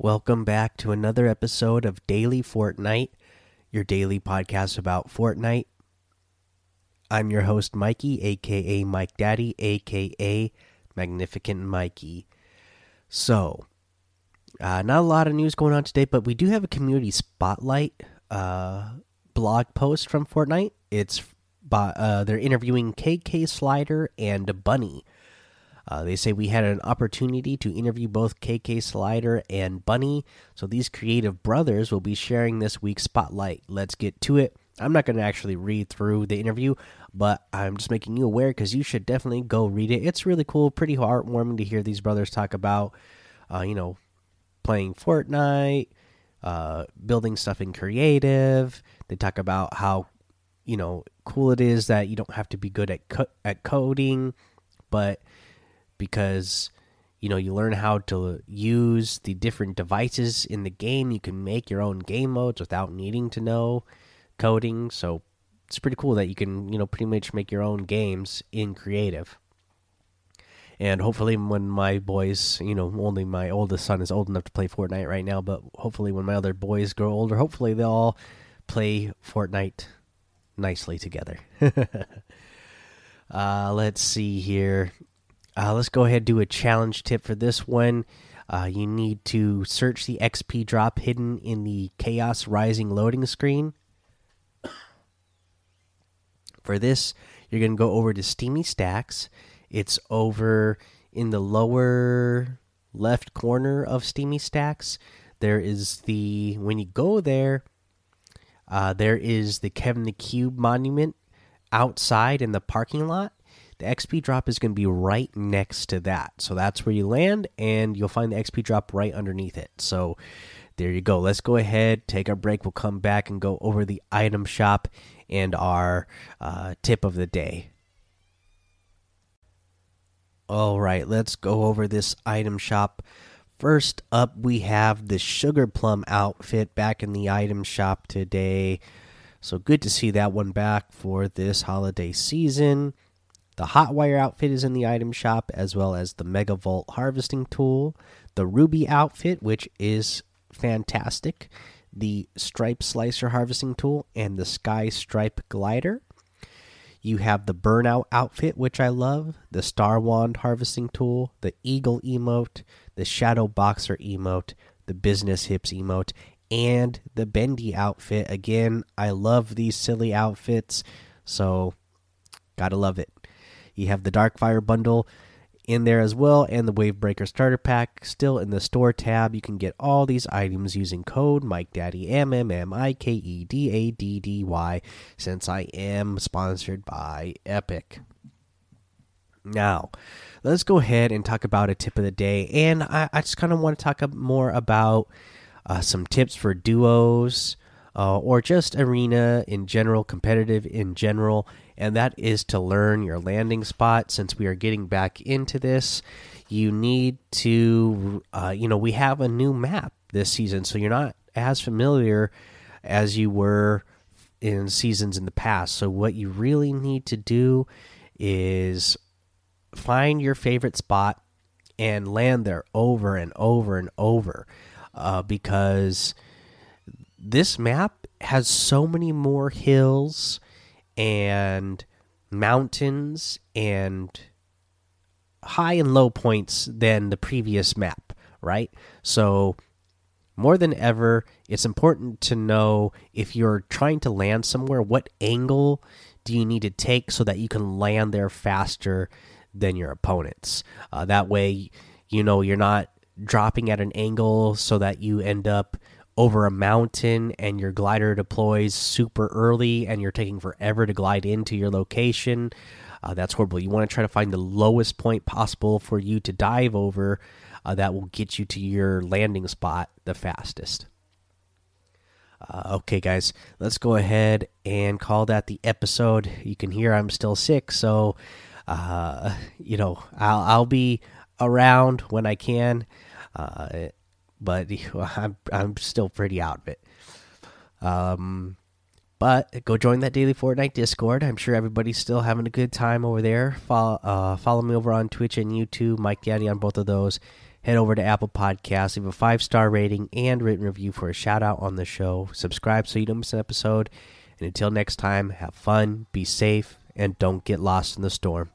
Welcome back to another episode of Daily Fortnite, your daily podcast about Fortnite. I'm your host, Mikey, aka Mike Daddy, aka Magnificent Mikey. So, uh, not a lot of news going on today, but we do have a community spotlight uh, blog post from Fortnite. It's by, uh, they're interviewing KK Slider and Bunny. Uh, they say we had an opportunity to interview both KK Slider and Bunny, so these creative brothers will be sharing this week's spotlight. Let's get to it. I'm not going to actually read through the interview, but I'm just making you aware because you should definitely go read it. It's really cool, pretty heartwarming to hear these brothers talk about, uh, you know, playing Fortnite, uh, building stuff in creative. They talk about how, you know, cool it is that you don't have to be good at co at coding, but because you know you learn how to use the different devices in the game. You can make your own game modes without needing to know coding. So it's pretty cool that you can you know pretty much make your own games in creative. And hopefully when my boys you know only my oldest son is old enough to play fortnite right now but hopefully when my other boys grow older hopefully they'll all play fortnite nicely together. Uh let's see here uh, let's go ahead and do a challenge tip for this one. Uh, you need to search the XP drop hidden in the Chaos Rising loading screen. For this, you're going to go over to Steamy Stacks. It's over in the lower left corner of Steamy Stacks. There is the, when you go there, uh, there is the Kevin the Cube monument outside in the parking lot the XP drop is going to be right next to that. So that's where you land, and you'll find the XP drop right underneath it. So there you go. Let's go ahead, take our break. We'll come back and go over the item shop and our uh, tip of the day. All right, let's go over this item shop. First up, we have the Sugar Plum outfit back in the item shop today. So good to see that one back for this holiday season. The hot wire outfit is in the item shop, as well as the Mega Volt harvesting tool, the Ruby outfit, which is fantastic, the Stripe Slicer harvesting tool, and the Sky Stripe glider. You have the Burnout outfit, which I love, the Star Wand harvesting tool, the Eagle emote, the Shadow Boxer emote, the Business Hips emote, and the Bendy outfit. Again, I love these silly outfits, so gotta love it. You have the Darkfire bundle in there as well, and the Wavebreaker starter pack still in the store tab. You can get all these items using code Mike Daddy M M M I K E D A D D Y. Since I am sponsored by Epic. Now, let's go ahead and talk about a tip of the day, and I, I just kind of want to talk more about uh, some tips for duos. Uh, or just arena in general, competitive in general, and that is to learn your landing spot. Since we are getting back into this, you need to, uh, you know, we have a new map this season, so you're not as familiar as you were in seasons in the past. So, what you really need to do is find your favorite spot and land there over and over and over uh, because this map has so many more hills and mountains and high and low points than the previous map, right? So, more than ever, it's important to know if you're trying to land somewhere, what angle do you need to take so that you can land there faster than your opponents. Uh, that way, you know, you're not dropping at an angle so that you end up over a mountain and your glider deploys super early and you're taking forever to glide into your location. Uh, that's horrible. You want to try to find the lowest point possible for you to dive over uh, that will get you to your landing spot the fastest. Uh, okay, guys, let's go ahead and call that the episode. You can hear I'm still sick, so uh, you know I'll I'll be around when I can. Uh, but I'm I'm still pretty out of it. Um, but go join that daily Fortnite Discord. I'm sure everybody's still having a good time over there. Follow uh, follow me over on Twitch and YouTube, Mike Daddy on both of those. head over to Apple Podcasts, leave a five star rating and written review for a shout out on the show. Subscribe so you don't miss an episode. And until next time, have fun, be safe, and don't get lost in the storm.